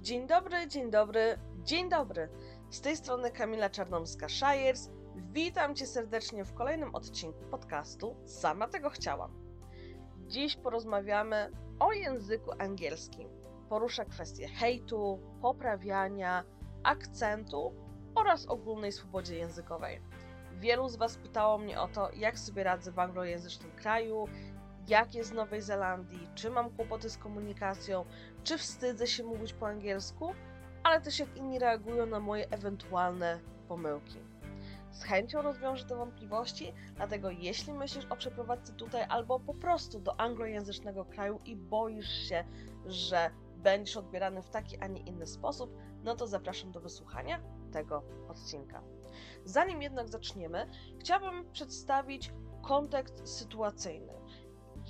Dzień dobry, dzień dobry, dzień dobry. Z tej strony Kamila Czarnomska-Shires. Witam Cię serdecznie w kolejnym odcinku podcastu Sama tego chciałam. Dziś porozmawiamy o języku angielskim. Poruszę kwestie hejtu, poprawiania, akcentu oraz ogólnej swobodzie językowej. Wielu z Was pytało mnie o to, jak sobie radzę w anglojęzycznym kraju, jak jest w Nowej Zelandii, czy mam kłopoty z komunikacją, czy wstydzę się mówić po angielsku, ale też jak inni reagują na moje ewentualne pomyłki. Z chęcią rozwiążę te wątpliwości, dlatego jeśli myślisz o przeprowadzce tutaj albo po prostu do anglojęzycznego kraju i boisz się, że będziesz odbierany w taki, a nie inny sposób, no to zapraszam do wysłuchania tego odcinka. Zanim jednak zaczniemy, chciałabym przedstawić kontekst sytuacyjny.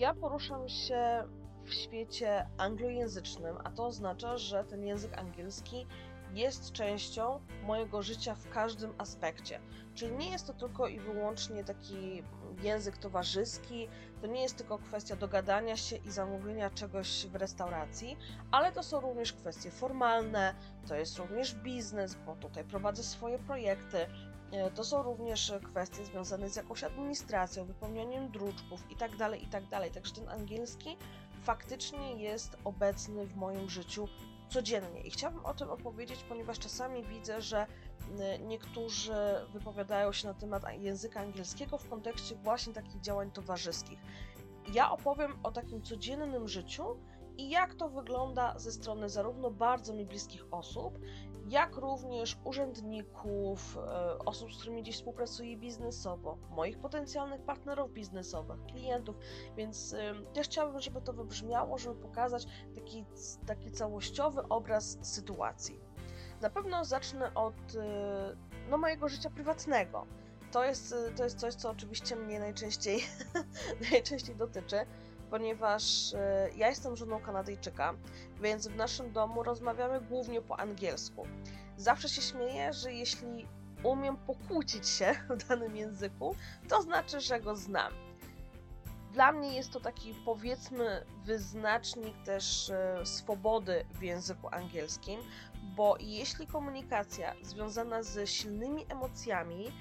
Ja poruszam się w świecie anglojęzycznym, a to oznacza, że ten język angielski jest częścią mojego życia w każdym aspekcie. Czyli nie jest to tylko i wyłącznie taki język towarzyski, to nie jest tylko kwestia dogadania się i zamówienia czegoś w restauracji, ale to są również kwestie formalne, to jest również biznes, bo tutaj prowadzę swoje projekty, to są również kwestie związane z jakąś administracją, wypełnianiem druczków itd., tak itd. Tak Także ten angielski faktycznie jest obecny w moim życiu codziennie. I chciałabym o tym opowiedzieć, ponieważ czasami widzę, że niektórzy wypowiadają się na temat języka angielskiego w kontekście właśnie takich działań towarzyskich. Ja opowiem o takim codziennym życiu i jak to wygląda ze strony zarówno bardzo mi bliskich osób, jak również urzędników, e, osób, z którymi dziś współpracuję biznesowo, moich potencjalnych partnerów biznesowych, klientów, więc też chciałabym, żeby to wybrzmiało, żeby pokazać taki, taki całościowy obraz sytuacji. Na pewno zacznę od e, no, mojego życia prywatnego. To jest, to jest coś, co oczywiście mnie najczęściej, najczęściej dotyczy ponieważ e, ja jestem żoną Kanadyjczyka, więc w naszym domu rozmawiamy głównie po angielsku. Zawsze się śmieję, że jeśli umiem pokłócić się w danym języku, to znaczy, że go znam. Dla mnie jest to taki powiedzmy wyznacznik też e, swobody w języku angielskim, bo jeśli komunikacja związana z silnymi emocjami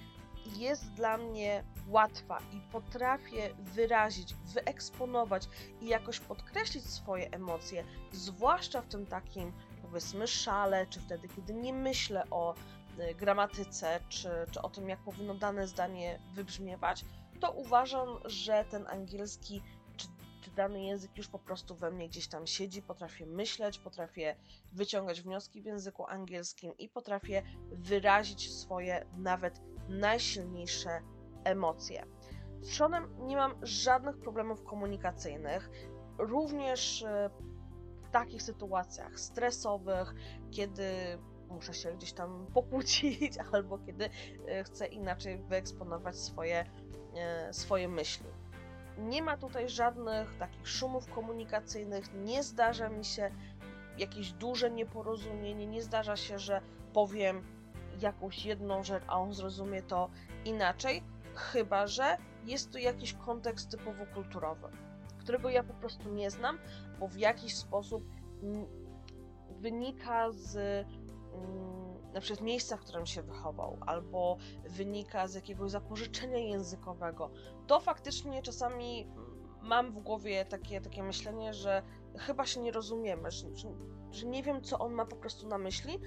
jest dla mnie łatwa i potrafię wyrazić, wyeksponować i jakoś podkreślić swoje emocje, zwłaszcza w tym takim powiedzmy szale, czy wtedy, kiedy nie myślę o y, gramatyce, czy, czy o tym, jak powinno dane zdanie wybrzmiewać, to uważam, że ten angielski czy, dany język już po prostu we mnie gdzieś tam siedzi, potrafię myśleć, potrafię wyciągać wnioski w języku angielskim i potrafię wyrazić swoje nawet najsilniejsze emocje. Z Seanem nie mam żadnych problemów komunikacyjnych, również e, w takich sytuacjach stresowych, kiedy muszę się gdzieś tam pokłócić, albo kiedy e, chcę inaczej wyeksponować swoje, e, swoje myśli. Nie ma tutaj żadnych takich szumów komunikacyjnych, nie zdarza mi się jakieś duże nieporozumienie, nie zdarza się, że powiem jakąś jedną rzecz, a on zrozumie to inaczej, chyba że jest tu jakiś kontekst typowo kulturowy, którego ja po prostu nie znam, bo w jakiś sposób wynika z mm, na przykład miejsca, w którym się wychował, albo wynika z jakiegoś zapożyczenia językowego, to faktycznie czasami mam w głowie takie, takie myślenie, że chyba się nie rozumiemy, że, że, nie wiem, co on ma po prostu na myśli,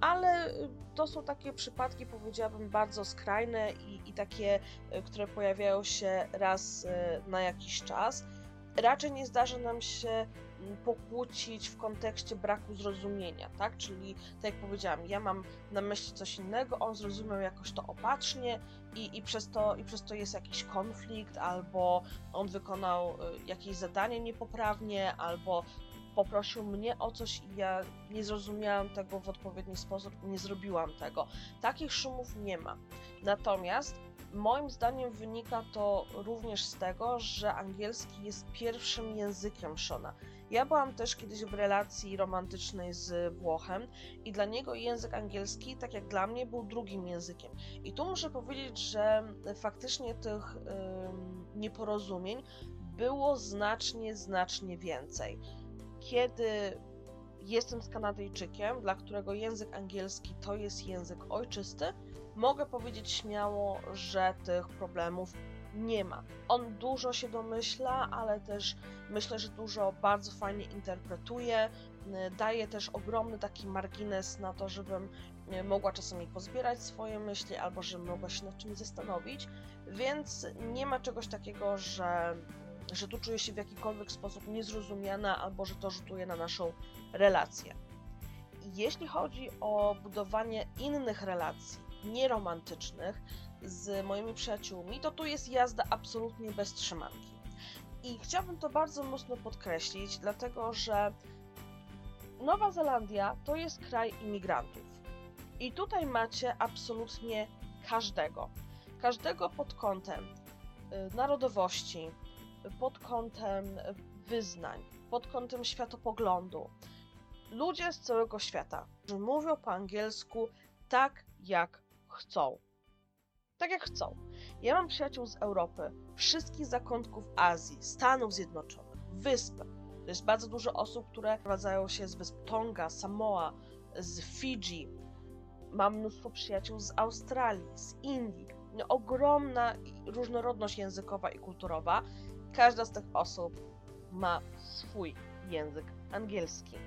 ale y, to są takie przypadki, powiedziałabym, bardzo skrajne i, i takie, y, które pojawiają się raz y, na jakiś czas. Raczej nie zdarza nam się mm, pokłócić w kontekście braku zrozumienia, tak? Czyli, tak jak powiedziałam, ja mam na myśli coś innego, on zrozumiał jakoś to opatrznie i, i, przez, to, i przez to jest jakiś konflikt, albo on wykonał jakieś zadanie niepoprawnie, albo poprosił mnie o coś i ja nie zrozumiałam tego w odpowiedni sposób nie zrobiłam tego. Takich szumów nie ma. Natomiast moim zdaniem wynika to również z tego, że angielski jest pierwszym językiem Shona. Ja byłam też kiedyś w relacji romantycznej z Włochem i dla niego język angielski, tak jak dla mnie, był drugim językiem. I tu muszę powiedzieć, że faktycznie tych nieporozumień było znacznie, znacznie więcej kiedy jestem z Kanadyjczykiem, dla którego język angielski to jest język ojczysty, mogę powiedzieć śmiało, że tych problemów nie ma. On dużo się domyśla, ale też myślę, że dużo bardzo fajnie interpretuje. Daje też ogromny taki margines na to, żebym mogła czasami pozbierać swoje myśli albo żebym mogła się nad czymś zastanowić, więc nie ma czegoś takiego, że, że tu czuję się w jakikolwiek sposób niezrozumiana albo że to rzutuje na naszą relację. Jeśli chodzi o budowanie innych relacji, nieromantycznych, z moimi przyjaciółmi, to tu jest jazda absolutnie bez trzymanki. I chciałabym to bardzo mocno podkreślić, dlatego że Nowa Zelandia to jest kraj imigrantów. I tutaj macie absolutnie każdego. Każdego pod kątem y, narodowości, pod kątem wyznań, pod kątem światopoglądu. Ludzie z całego świata, mówią po angielsku tak, jak chcą tak jak chcą. Ja mam przyjaciół z Europy, wszystkich zakątków Azji, Stanów Zjednoczonych, wysp. To jest bardzo dużo osób, które prowadzają się z wysp Tonga, Samoa, z Fidżi. Mam mnóstwo przyjaciół z Australii, z Indii. No, ogromna różnorodność językowa i kulturowa. Każda z tych osób ma swój język angielski.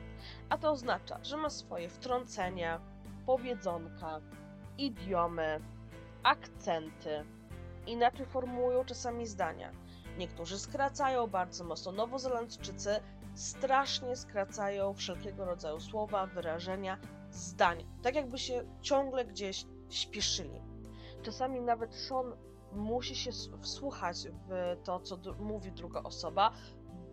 A to oznacza, że ma swoje wtrącenia, powiedzonka, idiomy, akcenty, inaczej formułują czasami zdania. Niektórzy skracają bardzo mocno. Nowozelandczycy strasznie skracają wszelkiego rodzaju słowa, wyrażenia, zdań. Tak jakby się ciągle gdzieś śpieszyli. Czasami nawet Sean musi się wsłuchać w to, co mówi druga osoba,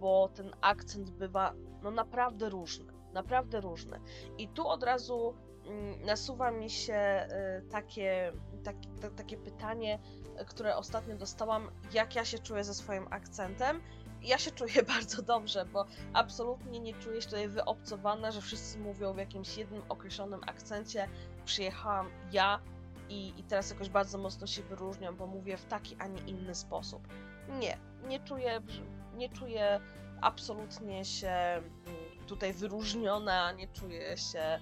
bo ten akcent bywa no naprawdę różny. Naprawdę różny. I tu od razu mm, nasuwa mi się y, takie tak, takie pytanie, które ostatnio dostałam, jak ja się czuję ze swoim akcentem. Ja się czuję bardzo dobrze, bo absolutnie nie czuję się tutaj wyobcowana, że wszyscy mówią w jakimś jednym określonym akcencie. Przyjechałam ja i, i teraz jakoś bardzo mocno się wyróżniam, bo mówię w taki, a nie inny sposób. Nie, nie czuję, nie czuję absolutnie się mm, tutaj wyróżniona, nie czuję się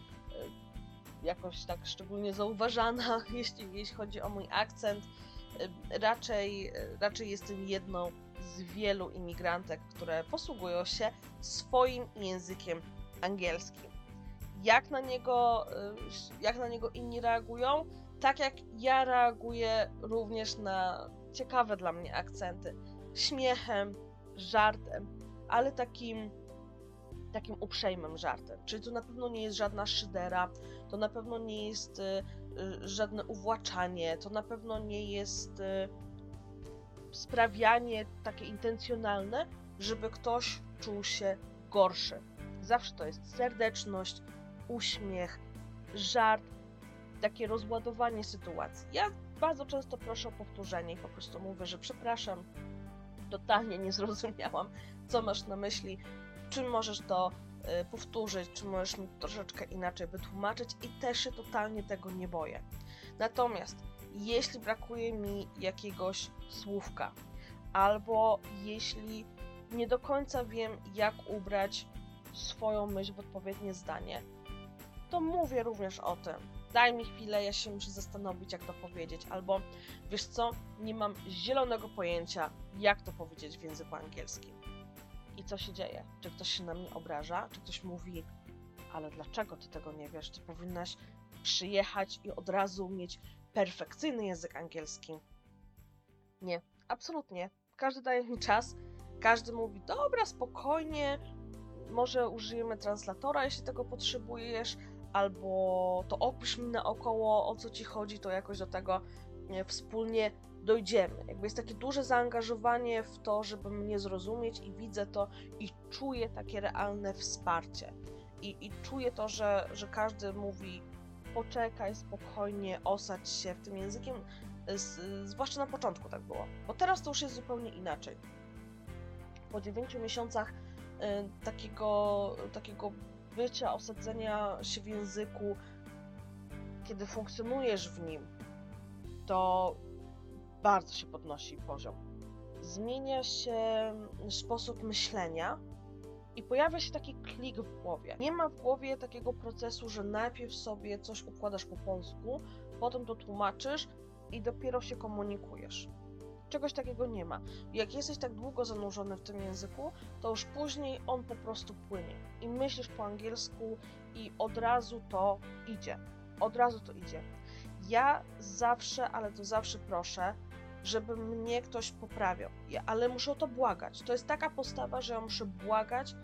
jakoś tak szczególnie zauważana, jeśli, jeśli chodzi o mój akcent. Raczej, raczej jestem jedną z wielu imigrantek, które posługują się swoim językiem angielskim. Jak na niego, jak na niego inni reagują? Tak jak ja reaguję również na ciekawe dla mnie akcenty. Śmiechem, żartem, ale takim takim uprzejmym żartem. Czyli to na pewno nie jest żadna szydera, to na pewno nie jest y, y, żadne uwłaczanie, to na pewno nie jest y, sprawianie takie intencjonalne, żeby ktoś czuł się gorszy. Zawsze to jest serdeczność, uśmiech, żart, takie rozładowanie sytuacji. Ja bardzo często proszę o powtórzenie i po prostu mówię, że przepraszam, totalnie nie zrozumiałam, co masz na myśli, czym możesz to y, powtórzyć, czy możesz mi troszeczkę inaczej wytłumaczyć i też się totalnie tego nie boję. Natomiast jeśli brakuje mi jakiegoś słówka, albo jeśli nie do końca wiem, jak ubrać swoją myśl w odpowiednie zdanie, to mówię również o tym. Daj mi chwilę, ja się muszę zastanowić, jak to powiedzieć, albo wiesz co, nie mam zielonego pojęcia, jak to powiedzieć w języku angielskim i co się dzieje? Czy ktoś się na mnie obraża? Czy ktoś mówi, ale dlaczego ty tego nie wiesz? Ty powinnaś przyjechać i od razu mieć perfekcyjny język angielski. Nie, absolutnie. Każdy daje mi czas, każdy mówi, dobra, spokojnie, może użyjemy translatora, jeśli tego potrzebujesz, albo to opisz mi naokoło, o co ci chodzi, to jakoś do tego wspólnie dojdziemy. Jakby jest takie duże zaangażowanie w to, żeby mnie zrozumieć i widzę to i czuję takie realne wsparcie. I, i czuję to, że, że każdy mówi poczekaj, spokojnie, osadź się w tym językiem, zwłaszcza na początku tak było, bo teraz to już jest zupełnie inaczej. Po dziewięciu miesiącach y, takiego, takiego bycia, osadzenia się w języku, kiedy funkcjonujesz w nim, to bardzo się podnosi poziom. Zmienia się sposób myślenia I pojawia się taki klik w głowie. Nie ma w głowie takiego procesu, że najpierw sobie coś układasz po polsku, potem to tłumaczysz i dopiero się komunikujesz. Czegoś takiego nie ma. Jak jesteś tak długo zanurzony w tym języku, to już później on po prostu płynie. I myślisz po angielsku i od razu to idzie. Od razu to idzie. Ja zawsze, ale to zawsze proszę, żeby mnie ktoś poprawiał. Ja, ale muszę o to błagać. To jest taka postawa, że ja muszę błagać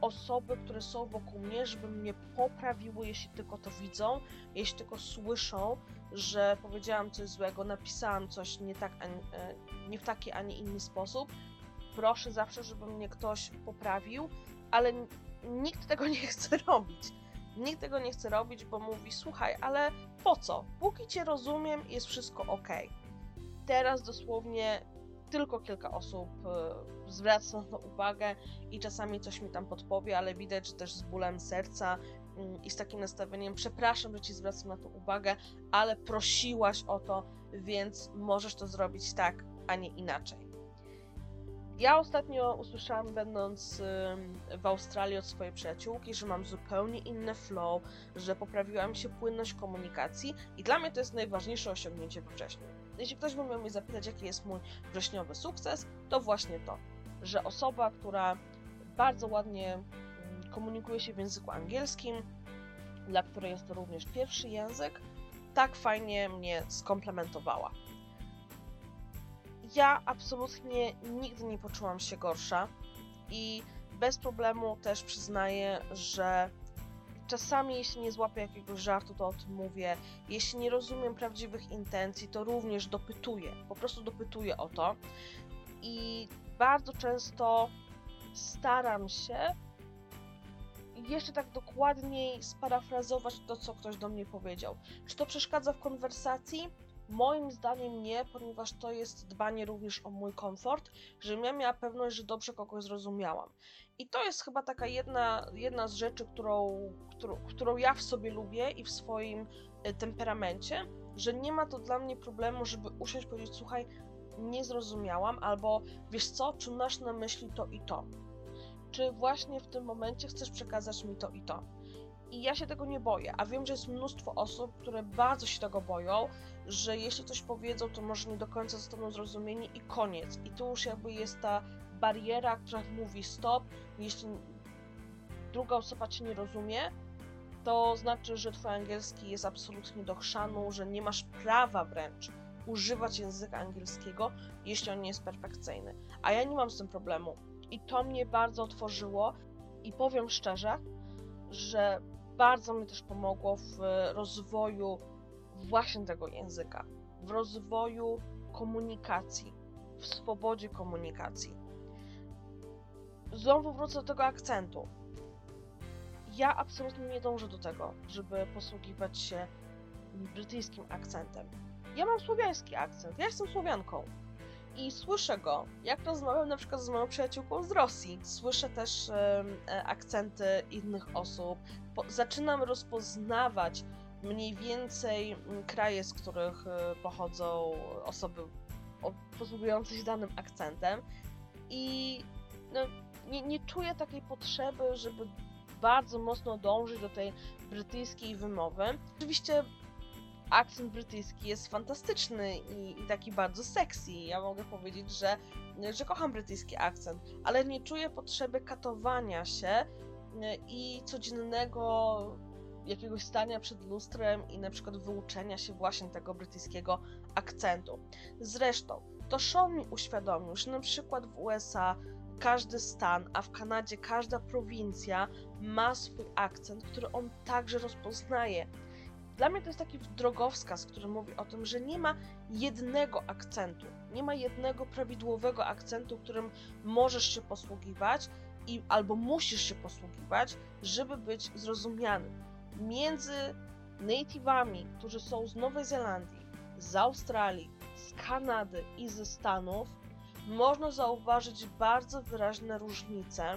osoby, które są wokół mnie, żeby mnie poprawiły, jeśli tylko to widzą, jeśli tylko słyszą, że powiedziałam coś złego, napisałam coś nie, tak, e, nie w taki, a nie inny sposób. Proszę zawsze, żeby mnie ktoś poprawił, ale nikt tego nie chce robić. Nikt tego nie chce robić, bo mówi: Słuchaj, ale po co? Póki cię rozumiem, jest wszystko ok. Teraz dosłownie tylko kilka osób e, zwraca na to uwagę i czasami coś mi tam podpowie, ale widać, że też z bólem serca i z takim nastawieniem, przepraszam, że ci zwracam na to uwagę, ale prosiłaś o to, więc możesz to zrobić tak, a nie inaczej. Ja ostatnio usłyszałam, będąc w Australii od swojej przyjaciółki, że mam zupełnie inny flow, że poprawiła mi się płynność komunikacji i dla mnie to jest najważniejsze osiągnięcie we wrześniu. Jeśli ktoś by miał mnie zapytać, jaki jest mój wrześniowy sukces, to właśnie to, że osoba, która bardzo ładnie mm, komunikuje się w języku angielskim, dla której jest to również pierwszy język, tak fajnie mnie skomplementowała ja absolutnie nigdy nie poczułam się gorsza i bez problemu też przyznaję, że czasami jeśli nie złapię jakiegoś żartu, to o tym mówię. Jeśli nie rozumiem prawdziwych intencji, to również dopytuję. Po prostu dopytuję o to. I bardzo często staram się jeszcze tak dokładniej sparafrazować to, co ktoś do mnie powiedział. Czy to przeszkadza w konwersacji? Moim zdaniem nie, ponieważ to jest dbanie również o mój komfort, żebym ja miała pewność, że dobrze kogoś zrozumiałam. I to jest chyba taka jedna, jedna z rzeczy, którą, którą, którą ja w sobie lubię i w swoim y, temperamencie, że nie ma to dla mnie problemu, żeby usiąść i powiedzieć, słuchaj, nie zrozumiałam, albo wiesz co, czy masz na myśli to i to? Czy właśnie w tym momencie chcesz przekazać mi to i to? I ja się tego nie boję, a wiem, że jest mnóstwo osób, które bardzo się tego boją, że jeśli coś powiedzą, to może nie do końca zostaną zrozumieni i koniec. I tu już jakby jest ta bariera, która mówi stop, jeśli druga osoba cię nie rozumie, to znaczy, że twój angielski jest absolutnie do chrzanu, że nie masz prawa wręcz używać języka angielskiego, jeśli on nie jest perfekcyjny. A ja nie mam z tym problemu. I to mnie bardzo otworzyło i powiem szczerze, że bardzo mi też pomogło w rozwoju właśnie tego języka, w rozwoju komunikacji, w swobodzie komunikacji. Znowu wrócę do tego akcentu. Ja absolutnie nie dążę do tego, żeby posługiwać się brytyjskim akcentem. Ja mam słowiański akcent, ja jestem Słowianką i słyszę go, jak rozmawiam na przykład z moją przyjaciółką z Rosji. Słyszę też e, akcenty innych osób. Zaczynam rozpoznawać mniej więcej mm, kraje, z których e, pochodzą osoby posługujące się danym akcentem i no, nie, nie czuję takiej potrzeby, żeby bardzo mocno dążyć do tej brytyjskiej wymowy. Oczywiście akcent brytyjski jest fantastyczny i, i, taki bardzo sexy. Ja mogę powiedzieć, że, że kocham brytyjski akcent, ale nie czuję potrzeby katowania się e, i codziennego jakiegoś stania przed lustrem i na przykład wyuczenia się właśnie tego brytyjskiego akcentu. Zresztą, to show mi uświadomił, że na przykład w USA każdy stan, a w Kanadzie każda prowincja ma swój akcent, który on także rozpoznaje. Dla mnie to jest taki drogowskaz, który mówi o tym, że nie ma jednego akcentu, nie ma jednego prawidłowego akcentu, którym możesz się posługiwać i albo musisz się posługiwać, żeby być zrozumiany między native'ami, którzy są z Nowej Zelandii, z Australii, z Kanady i ze Stanów, można zauważyć bardzo wyraźne różnice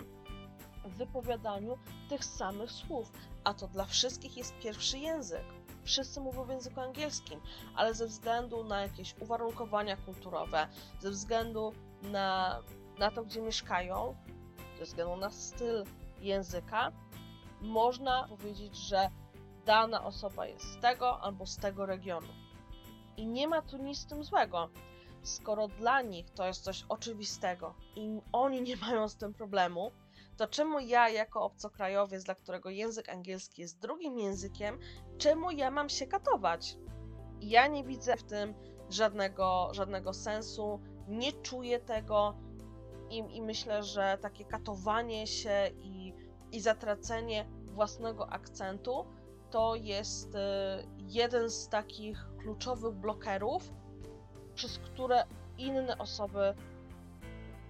w wypowiadaniu tych samych słów, a to dla wszystkich jest pierwszy język. Wszyscy mówią w języku angielskim, ale ze względu na jakieś uwarunkowania kulturowe, ze względu na, na to, gdzie mieszkają, ze względu na styl języka, można powiedzieć, że dana osoba jest z tego albo z tego regionu. I nie ma tu nic z tym złego. Skoro dla nich to jest coś oczywistego i oni nie mają z tym problemu, to czemu ja, jako obcokrajowiec, dla którego język angielski jest drugim językiem, czemu ja mam się katować? Ja nie widzę w tym żadnego, żadnego sensu, nie czuję tego i, i myślę, że takie katowanie się i, i zatracenie własnego akcentu to jest y, jeden z takich kluczowych blokerów, przez które inne osoby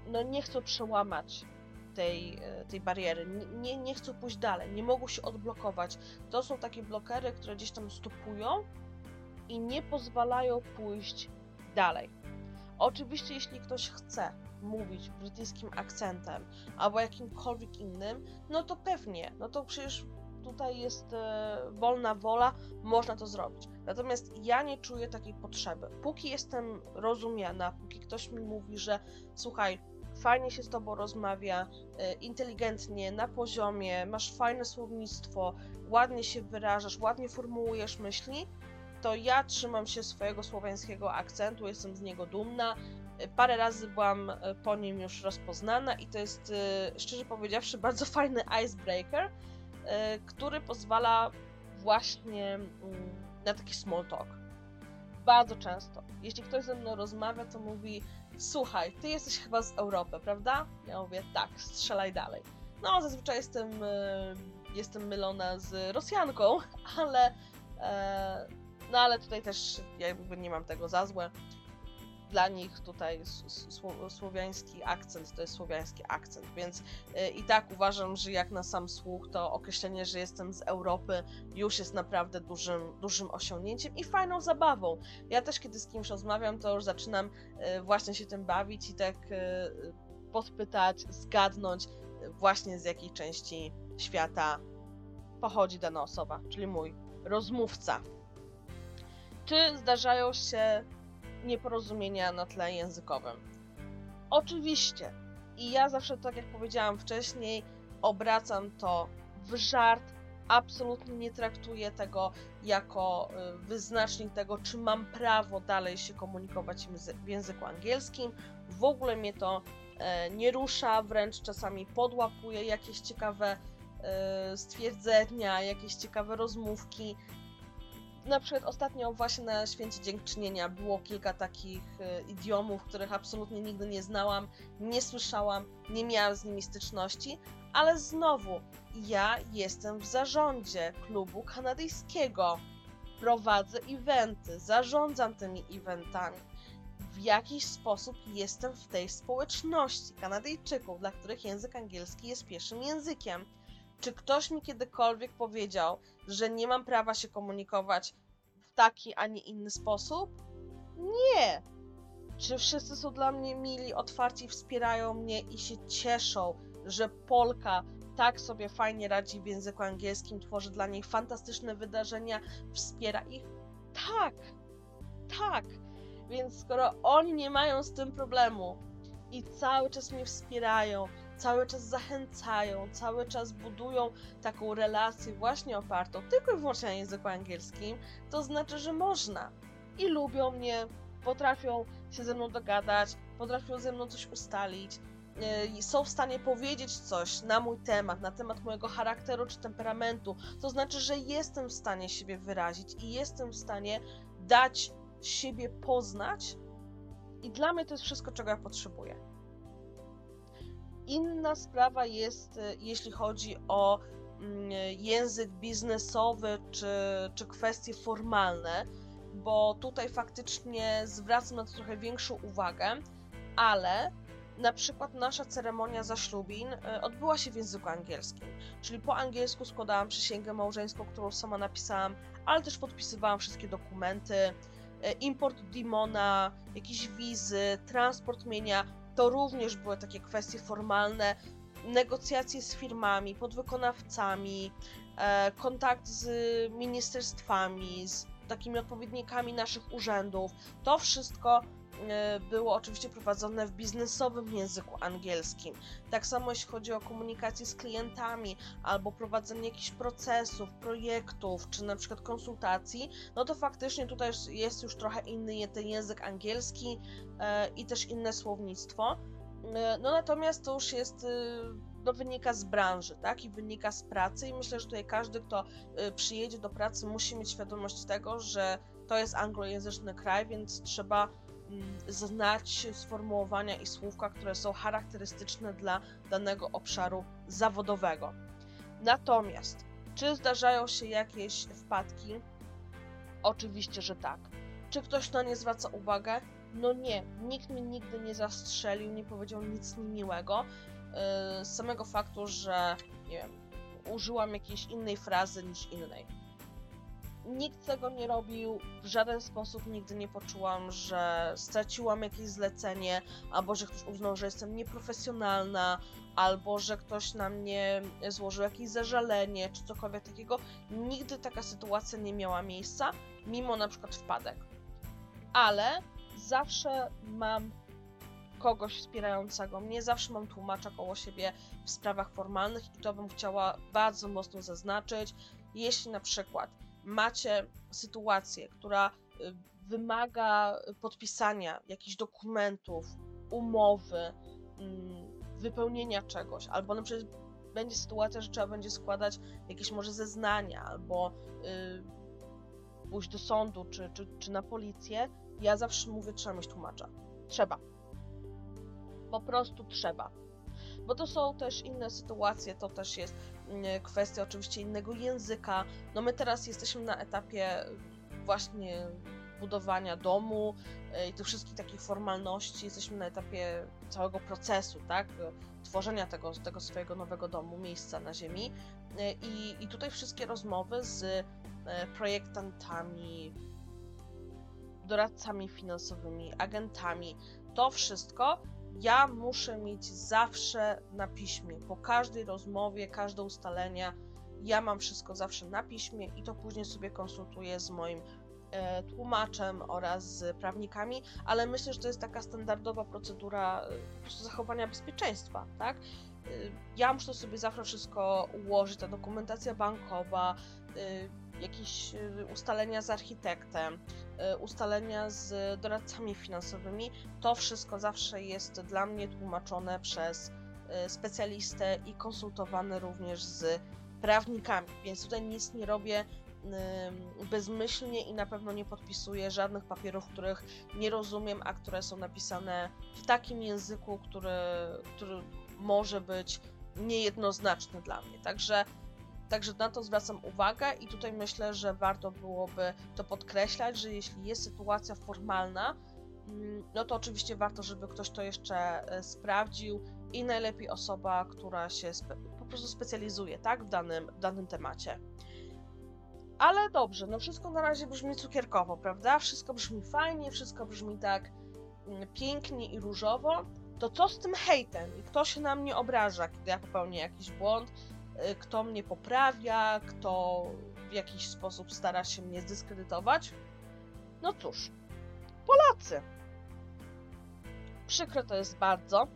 no, nie chcą przełamać tej, y, tej bariery, nie, nie, nie chcą pójść dalej, nie mogą się odblokować. To są takie blokery, które gdzieś tam stopują i nie pozwalają pójść dalej. Oczywiście, jeśli ktoś chce mówić brytyjskim akcentem albo jakimkolwiek innym, no to pewnie, no to przecież tutaj jest e, wolna wola, można to zrobić. Natomiast ja nie czuję takiej potrzeby. Póki jestem rozumiana, póki ktoś mi mówi, że słuchaj, fajnie się z tobą rozmawia, e, inteligentnie, na poziomie, masz fajne słownictwo, ładnie się wyrażasz, ładnie formułujesz myśli, to ja trzymam się swojego słowiańskiego akcentu, jestem z niego dumna. E, Parę razy byłam e, po nim już rozpoznana i to jest, szczerze powiedziawszy, bardzo fajny icebreaker, który pozwala właśnie mm, na taki small talk. Bardzo często. Jeśli ktoś ze mną rozmawia, to mówi: Słuchaj, ty jesteś chyba z Europy, prawda? Ja mówię: Tak, strzelaj dalej. No, zazwyczaj jestem, e, jestem mylona z Rosjanką, ale. e, No, ale tutaj też ja jakby nie mam tego za złe. Dla nich tutaj słowiański akcent to jest słowiański akcent, więc e, i tak uważam, że jak na sam słuch, to określenie, że jestem z Europy, już jest naprawdę dużym, dużym osiągnięciem i fajną zabawą. Ja też, kiedy z kimś rozmawiam, to już zaczynam e, właśnie się tym bawić i tak e, podpytać, zgadnąć właśnie z jakiej części świata pochodzi dana osoba, czyli mój rozmówca. Czy zdarzają się nieporozumienia na tle językowym? Oczywiście. I ja zawsze, tak jak powiedziałam wcześniej, obracam to w żart. Absolutnie nie traktuję tego jako y, wyznacznik tego, czy mam prawo dalej się komunikować w języku angielskim. W ogóle mnie to e, nie rusza, wręcz czasami podłapuję jakieś ciekawe e, stwierdzenia, jakieś ciekawe rozmówki. Na przykład ostatnio właśnie na Święcie Dziękczynienia było kilka takich e, idiomów, których absolutnie nigdy nie znałam, nie słyszałam, nie miałam z nimi styczności, ale znowu ja jestem w zarządzie klubu kanadyjskiego. Prowadzę eventy, zarządzam tymi eventami. W jakiś sposób jestem w tej społeczności Kanadyjczyków, dla których język angielski jest pierwszym językiem. Czy ktoś mi kiedykolwiek powiedział, że nie mam prawa się komunikować w taki, a nie inny sposób? Nie! Czy wszyscy są dla mnie mili, otwarci, wspierają mnie i się cieszą, że Polka tak sobie fajnie radzi w języku angielskim, tworzy dla niej fantastyczne wydarzenia, wspiera ich? Tak! Tak! Więc skoro oni nie mają z tym problemu i cały czas mnie wspierają, cały czas zachęcają, cały czas budują taką relację właśnie opartą tylko i wyłącznie na języku angielskim, to znaczy, że można. I lubią mnie, potrafią się ze mną dogadać, potrafią ze mną coś ustalić, yy, są w stanie powiedzieć coś na mój temat, na temat mojego charakteru czy temperamentu. To znaczy, że jestem w stanie siebie wyrazić i jestem w stanie dać siebie poznać. I dla mnie to jest wszystko, czego ja potrzebuję. Inna sprawa jest, y, jeśli chodzi o mm, język biznesowy czy, czy kwestie formalne, bo tutaj faktycznie zwracam na to trochę większą uwagę, ale na przykład nasza ceremonia zaślubin y, odbyła się w języku angielskim, czyli po angielsku składałam przysięgę małżeńską, którą sama napisałam, ale też podpisywałam wszystkie dokumenty, y, import Dimona, jakieś wizy, transport mienia, to również były takie kwestie formalne, negocjacje z firmami, podwykonawcami, e, kontakt z ministerstwami, z takimi odpowiednikami naszych urzędów. To wszystko było oczywiście prowadzone w biznesowym języku angielskim. Tak samo jeśli chodzi o komunikację z klientami albo prowadzenie jakichś procesów, projektów, czy na przykład konsultacji, no to faktycznie tutaj jest już trochę inny ten język angielski e, i też inne słownictwo. E, no natomiast to już jest no, wynika z branży, tak? I wynika z pracy. I myślę, że tutaj każdy, kto przyjedzie do pracy, musi mieć świadomość tego, że to jest anglojęzyczny kraj, więc trzeba znać sformułowania i słówka, które są charakterystyczne dla danego obszaru zawodowego. Natomiast, czy zdarzają się jakieś wpadki? Oczywiście, że tak. Czy ktoś na nie zwraca uwagę? No nie, nikt mi nigdy nie zastrzelił, nie powiedział nic niemiłego. Yy, z samego faktu, że nie wiem, użyłam jakiejś innej frazy niż innej nikt tego nie robił, w żaden sposób nigdy nie poczułam, że straciłam jakieś zlecenie, albo że ktoś uznał, że jestem nieprofesjonalna, albo że ktoś na mnie złożył jakieś zażalenie, czy cokolwiek takiego. Nigdy taka sytuacja nie miała miejsca, mimo na przykład wpadek. Ale zawsze mam kogoś wspierającego mnie, zawsze mam tłumacza koło siebie w sprawach formalnych i to bym chciała bardzo mocno zaznaczyć. Jeśli na przykład macie sytuację, która y, wymaga podpisania jakichś dokumentów, umowy, mm, wypełnienia czegoś, albo na przykład będzie sytuacja, że trzeba będzie składać jakieś może zeznania, albo yy, pójść do sądu, czy, czy, czy na policję, ja zawsze mówię, trzeba mieć tłumacza. Trzeba. Po prostu trzeba. Bo to są też inne sytuacje, to też jest kwestia oczywiście innego języka. No my teraz jesteśmy na etapie właśnie budowania domu e, i tych wszystkich takich formalności. Jesteśmy na etapie całego procesu, tak? Tworzenia tego, tego swojego nowego domu, miejsca na ziemi. E, I, i tutaj wszystkie rozmowy z e, projektantami, doradcami finansowymi, agentami, to wszystko ja muszę mieć zawsze na piśmie. Po każdej rozmowie, każde ustalenia, ja mam wszystko zawsze na piśmie i to później sobie konsultuję z moim e, tłumaczem oraz z prawnikami, ale myślę, że to jest taka standardowa procedura e, zachowania bezpieczeństwa, tak? E, ja muszę sobie zawsze wszystko ułożyć, ta dokumentacja bankowa, e, jakieś y, ustalenia z architektem, y, ustalenia z doradcami finansowymi, to wszystko zawsze jest dla mnie tłumaczone przez y, specjalistę i konsultowane również z prawnikami, więc tutaj nic nie robię bezmyślnie i na pewno nie podpisuję żadnych papierów, których nie rozumiem, a które są napisane w takim języku, który, który może być niejednoznaczny dla mnie. Także Także na to zwracam uwagę i tutaj myślę, że warto byłoby to podkreślać, że jeśli jest sytuacja formalna, mm, no to oczywiście warto, żeby ktoś to jeszcze e, sprawdził i najlepiej osoba, która się po prostu specjalizuje tak, w, danym, w danym temacie. Ale dobrze, no wszystko na razie brzmi cukierkowo, prawda? Wszystko brzmi fajnie, wszystko brzmi tak mm, pięknie i różowo. To co z tym hejtem? I kto się na mnie obraża, kiedy ja popełnię jakiś błąd? Y, kto mnie poprawia, kto w jakiś sposób stara się mnie zdyskredytować. No cóż, Polacy. Przykre to jest bardzo,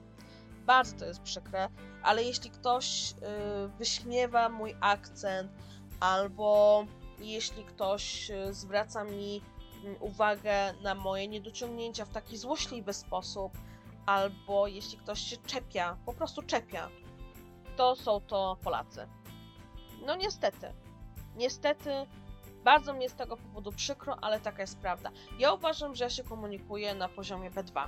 bardzo to jest przykre, ale jeśli ktoś yy, wyśmiewa mój akcent, albo jeśli ktoś yy, zwraca mi yy, uwagę na moje niedociągnięcia w taki złośliwy sposób, albo jeśli ktoś się czepia, po prostu czepia to są to Polacy. No niestety. Niestety, bardzo mi jest z tego powodu przykro, ale taka jest prawda. Ja uważam, że ja się komunikuję na poziomie B2.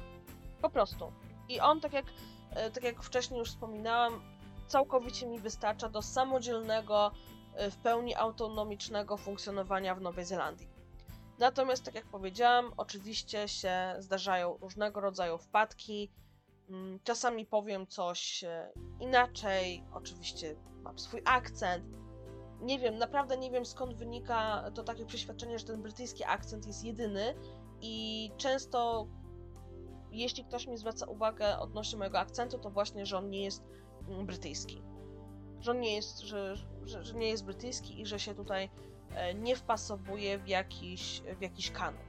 Po prostu. I on, tak jak, e, tak jak wcześniej już wspominałam, całkowicie mi wystarcza do samodzielnego, e, w pełni autonomicznego funkcjonowania w Nowej Zelandii. Natomiast, tak jak powiedziałam, oczywiście się zdarzają różnego rodzaju wpadki, czasami powiem coś e, inaczej, oczywiście mam swój akcent. Nie wiem, naprawdę nie wiem skąd wynika to takie przeświadczenie, że ten brytyjski akcent jest jedyny i często jeśli ktoś mi zwraca uwagę odnośnie mojego akcentu, to właśnie, że on nie jest mm, brytyjski. Że on nie jest, że, że, że nie jest brytyjski i że się tutaj e, nie wpasowuje w jakiś, w jakiś kanon.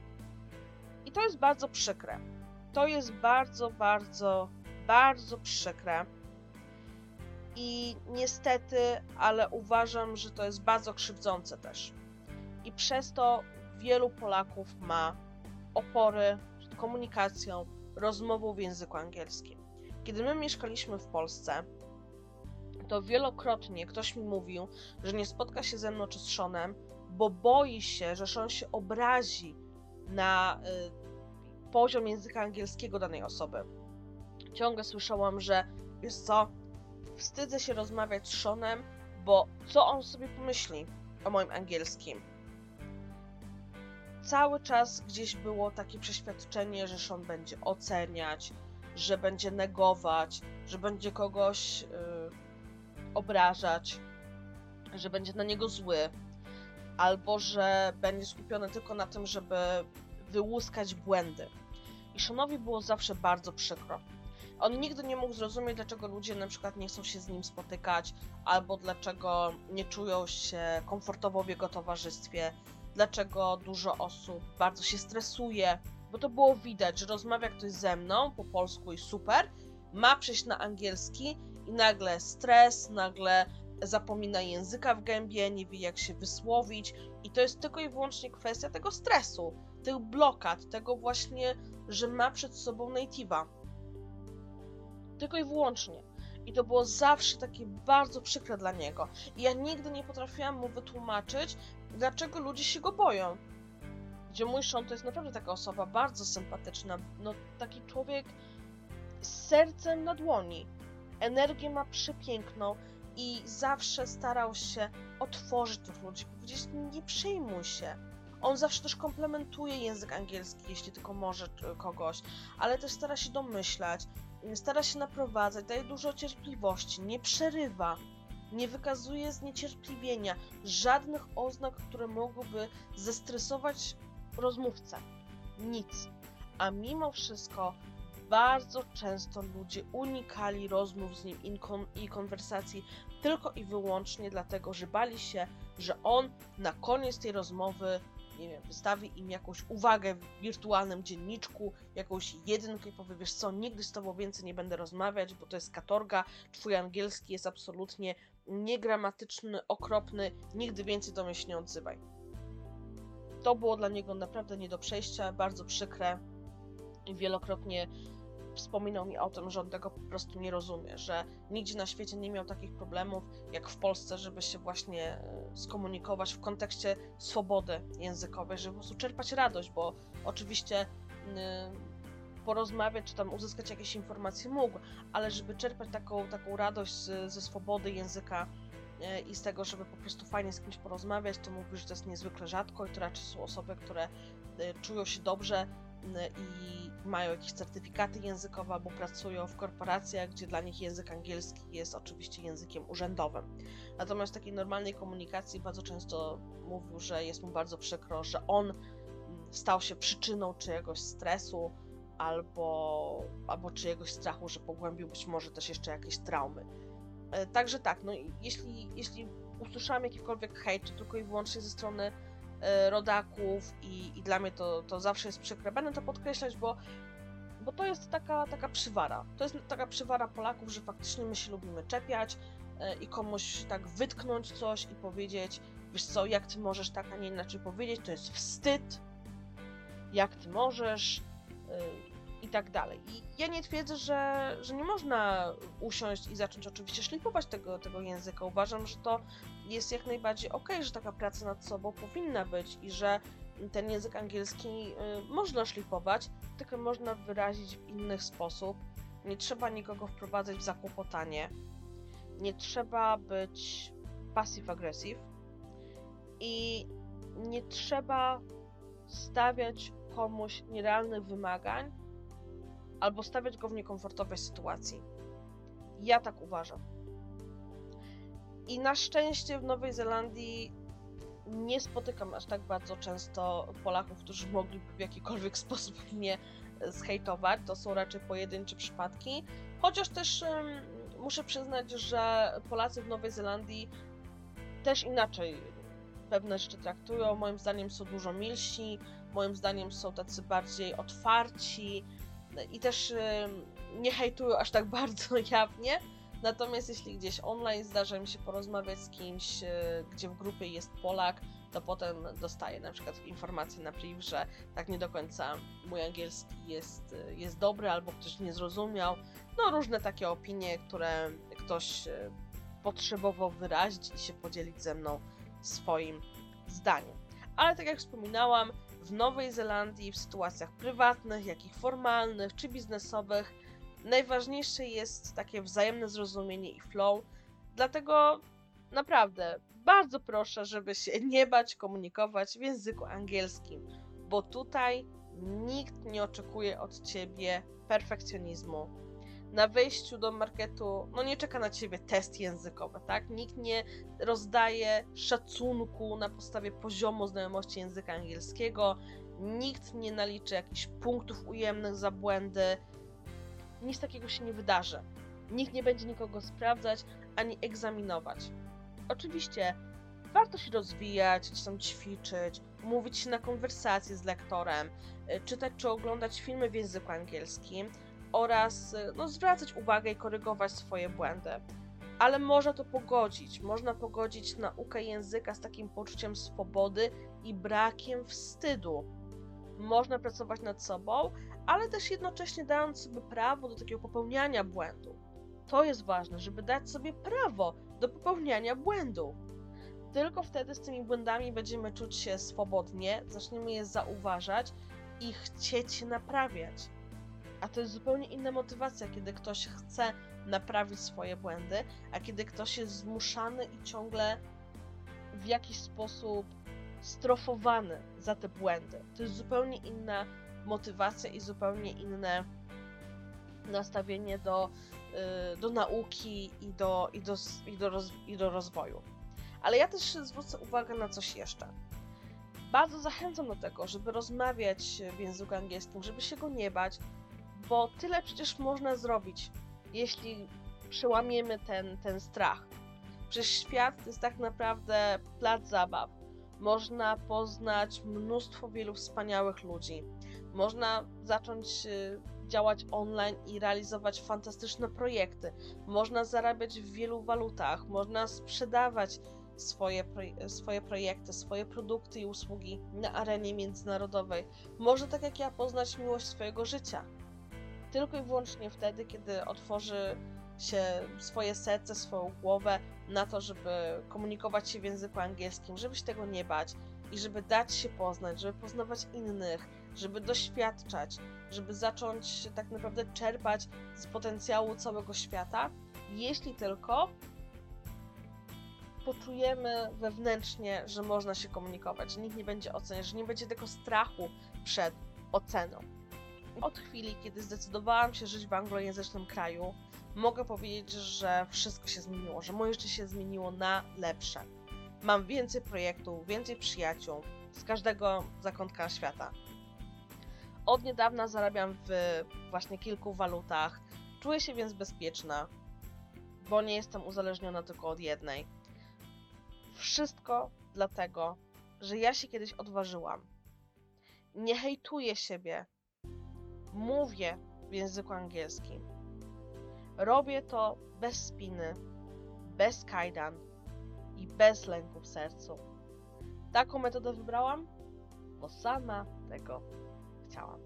I to jest bardzo przykre to jest bardzo, bardzo, bardzo przykre. I niestety, ale uważam, że to jest bardzo krzywdzące też. I przez to wielu Polaków ma opory z komunikacją, rozmową w języku angielskim. Kiedy my mieszkaliśmy w Polsce, to wielokrotnie ktoś mi mówił, że nie spotka się ze mną czy z Seanem, bo boi się, że Sean się obrazi na y, poziom języka angielskiego danej osoby. Ciągle słyszałam, że wiesz co, wstydzę się rozmawiać z Seanem, bo co on sobie pomyśli o moim angielskim? Cały czas gdzieś było takie przeświadczenie, że Sean będzie oceniać, że będzie negować, że będzie kogoś. Yy, obrażać, że będzie na niego zły, albo że będzie skupiony tylko na tym, żeby wyłuskać błędy. I Seanowi było zawsze bardzo przykro. On nigdy nie mógł zrozumieć, dlaczego ludzie na przykład nie chcą się z nim spotykać, albo dlaczego nie czują się komfortowo w jego towarzystwie, dlaczego dużo osób bardzo się stresuje, bo to było widać, że rozmawia ktoś ze mną po polsku i super, ma przejść na angielski i nagle stres, nagle zapomina języka w gębie, nie wie jak się wysłowić i to jest tylko i wyłącznie kwestia tego stresu, tych blokad, tego właśnie, że ma przed sobą native'a. Tylko i wyłącznie. I to było zawsze takie bardzo przykre dla niego. I ja nigdy nie potrafiłam mu wytłumaczyć, dlaczego ludzie się go boją. Gdzie mój Sean to jest naprawdę taka osoba bardzo sympatyczna. No taki człowiek z sercem na dłoni energię ma przepiękną i zawsze starał się otworzyć tych ludzi, powiedzieć nie przejmuj się. On zawsze też komplementuje język angielski, jeśli tylko może kogoś, ale też stara się domyślać, stara się naprowadzać, daje dużo cierpliwości, nie przerywa, nie wykazuje zniecierpliwienia, żadnych oznak, które mogłyby zestresować rozmówcę. Nic. A mimo wszystko bardzo często ludzie unikali rozmów z nim i konwersacji tylko i wyłącznie dlatego, że bali się, że on na koniec tej rozmowy nie wiem, wystawi im jakąś uwagę w wirtualnym dzienniczku, jakąś jedynkę i powie, wiesz co, nigdy z tobą więcej nie będę rozmawiać, bo to jest katorga, twój angielski jest absolutnie niegramatyczny, okropny, nigdy więcej do mnie się nie odzywaj. To było dla niego naprawdę nie do przejścia, bardzo przykre. Wielokrotnie wspominał mi o tym, że on tego po prostu nie rozumie, że nigdzie na świecie nie miał takich problemów jak w Polsce, żeby się właśnie e, skomunikować w kontekście swobody językowej, żeby po prostu czerpać radość, bo oczywiście porozmawiać czy tam uzyskać jakieś informacje mógł, ale żeby czerpać taką, taką radość ze swobody języka e, i z tego, żeby po prostu fajnie z kimś porozmawiać, to mówi, że to jest niezwykle rzadko i to raczej są osoby, które e, czują się dobrze i mają jakieś certyfikaty językowe albo pracują w korporacjach, gdzie dla nich język angielski jest oczywiście językiem urzędowym. Natomiast w takiej normalnej komunikacji bardzo często mówił, że jest mu bardzo przykro, że on mm, stał się przyczyną czyjegoś stresu albo, albo czyjegoś strachu, że pogłębił być może też jeszcze jakieś traumy. E, także tak, no jeśli, jeśli usłyszałam jakikolwiek hejt, to tylko i wyłącznie ze strony rodaków i, i dla mnie to, to zawsze jest przykre. Będę to podkreślać, bo, bo to jest taka, taka przywara. To jest taka przywara Polaków, że faktycznie my się lubimy czepiać e, i komuś tak wytknąć coś i powiedzieć, wiesz co, jak ty możesz tak, a nie inaczej powiedzieć, to jest wstyd, jak ty możesz e, i tak dalej. I ja nie twierdzę, że, że nie można usiąść i zacząć oczywiście szlifować tego, tego języka. Uważam, że to jest jak najbardziej ok, że taka praca nad sobą powinna być i że ten język angielski y, można szlifować, tylko można wyrazić w inny sposób. Nie trzeba nikogo wprowadzać w zakłopotanie. Nie trzeba być passive-aggressive i nie trzeba stawiać komuś nierealnych wymagań albo stawiać go w niekomfortowej sytuacji. Ja tak uważam. I na szczęście w Nowej Zelandii nie spotykam aż tak bardzo często Polaków, którzy mogliby w jakikolwiek sposób mnie zhejtować. To są raczej pojedyncze przypadki. Chociaż też um, muszę przyznać, że Polacy w Nowej Zelandii też inaczej pewne rzeczy traktują. Moim zdaniem są dużo milsi, moim zdaniem są tacy bardziej otwarci, i też y, nie hejtują aż tak bardzo jawnie. Natomiast jeśli gdzieś online zdarza mi się porozmawiać z kimś, y, gdzie w grupie jest Polak, to potem dostaję na przykład informację na priv, że tak nie do końca mój angielski jest, y, jest dobry albo ktoś nie zrozumiał. No różne takie opinie, które ktoś potrzebował wyrazić i się podzielić ze mną swoim zdaniem. Ale tak jak wspominałam, w Nowej Zelandii w sytuacjach prywatnych, jak i formalnych czy biznesowych najważniejsze jest takie wzajemne zrozumienie i flow. Dlatego naprawdę bardzo proszę, żeby się nie bać komunikować w języku angielskim, bo tutaj nikt nie oczekuje od ciebie perfekcjonizmu. Na wejściu do marketu, no nie czeka na ciebie test językowy, tak? Nikt nie rozdaje szacunku na podstawie poziomu znajomości języka angielskiego, nikt nie naliczy jakichś punktów ujemnych za błędy. Nic takiego się nie wydarzy. Nikt nie będzie nikogo sprawdzać ani egzaminować. Oczywiście warto się rozwijać, gdzieś tam ćwiczyć, mówić na konwersacje z lektorem, y, czytać czy oglądać filmy w języku angielskim oraz y, no, zwracać uwagę i korygować swoje błędy. Ale można to pogodzić. Można pogodzić naukę języka z takim poczuciem swobody i brakiem wstydu. Można pracować nad sobą, ale też jednocześnie dając sobie prawo do takiego popełniania błędu. To jest ważne, żeby dać sobie prawo do popełniania błędów. Tylko wtedy z tymi błędami będziemy czuć się swobodnie, zaczniemy je zauważać i chcieć naprawiać. A to jest zupełnie inna motywacja, kiedy ktoś chce naprawić swoje błędy, a kiedy ktoś jest zmuszany i ciągle w jakiś sposób strofowany za te błędy. To jest zupełnie inna motywacja i zupełnie inne nastawienie do, y, do nauki i do, i, do, i, do roz, i do rozwoju. Ale ja też zwrócę uwagę na coś jeszcze. Bardzo zachęcam do tego, żeby rozmawiać w języku angielskim, żeby się go nie bać, bo tyle przecież można zrobić, jeśli przełamiemy ten, ten strach. Przecież świat to jest tak naprawdę plac zabaw. Można poznać mnóstwo wielu wspaniałych ludzi. Można zacząć y, działać online i realizować fantastyczne projekty. Można zarabiać w wielu walutach, można sprzedawać swoje, swoje projekty, swoje produkty i usługi na arenie międzynarodowej. Można tak jak ja poznać miłość swojego życia. Tylko i wyłącznie wtedy, kiedy otworzy się swoje serce, swoją głowę na to, żeby komunikować się w języku angielskim, żeby się tego nie bać i żeby dać się poznać, żeby poznawać innych, żeby doświadczać, żeby zacząć tak naprawdę czerpać z potencjału całego świata, jeśli tylko poczujemy wewnętrznie, że można się komunikować, że nikt nie będzie oceniać, że nie będzie tego strachu przed oceną. Od chwili, kiedy zdecydowałam się żyć w anglojęzycznym kraju, mogę powiedzieć, że wszystko się zmieniło, że moje życie się zmieniło na lepsze. Mam więcej projektów, więcej przyjaciół z każdego zakątka świata. Od niedawna zarabiam w właśnie kilku walutach. Czuję się więc bezpieczna, bo nie jestem uzależniona tylko od jednej. Wszystko dlatego, że ja się kiedyś odważyłam. Nie hejtuję siebie. Mówię w języku angielskim. Robię to bez spiny, bez kajdan i bez lęku w sercu. Taką metodę wybrałam, bo sama tego chciałam.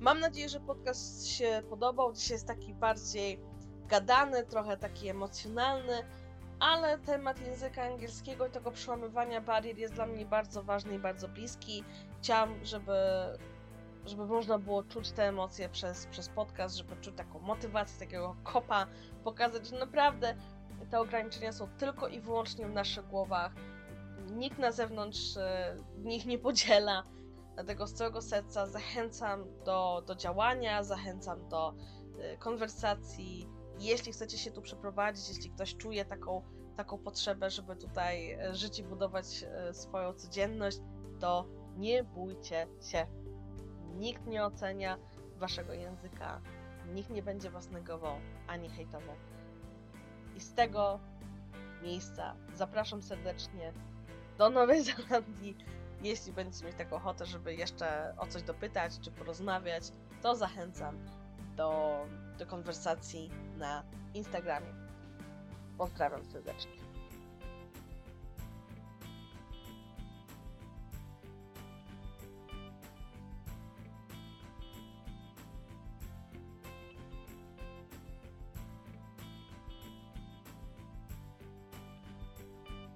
Mam nadzieję, że podcast się podobał. Dzisiaj jest taki bardziej gadany, trochę taki emocjonalny, ale temat języka angielskiego i tego przełamywania barier jest dla mnie bardzo ważny i bardzo bliski. Chciałam, żeby, żeby można było czuć te emocje przez, przez podcast, żeby czuć taką motywację, takiego kopa, pokazać, że naprawdę te ograniczenia są tylko i wyłącznie w naszych głowach. Nikt na zewnątrz e, nich nie podziela Dlatego z całego serca zachęcam do, do działania, zachęcam do y, konwersacji. Jeśli chcecie się tu przeprowadzić, jeśli ktoś czuje taką, taką potrzebę, żeby tutaj y, żyć i budować swoją codzienność, to nie bójcie się. Nikt nie ocenia waszego języka, nikt nie będzie was negował ani hejtował. I z tego miejsca zapraszam serdecznie do Nowej Zelandii jeśli będziecie mieć taką ochotę, żeby jeszcze o coś dopytać czy porozmawiać, to zachęcam do, do konwersacji na Instagramie. Pozdrawiam serdecznie.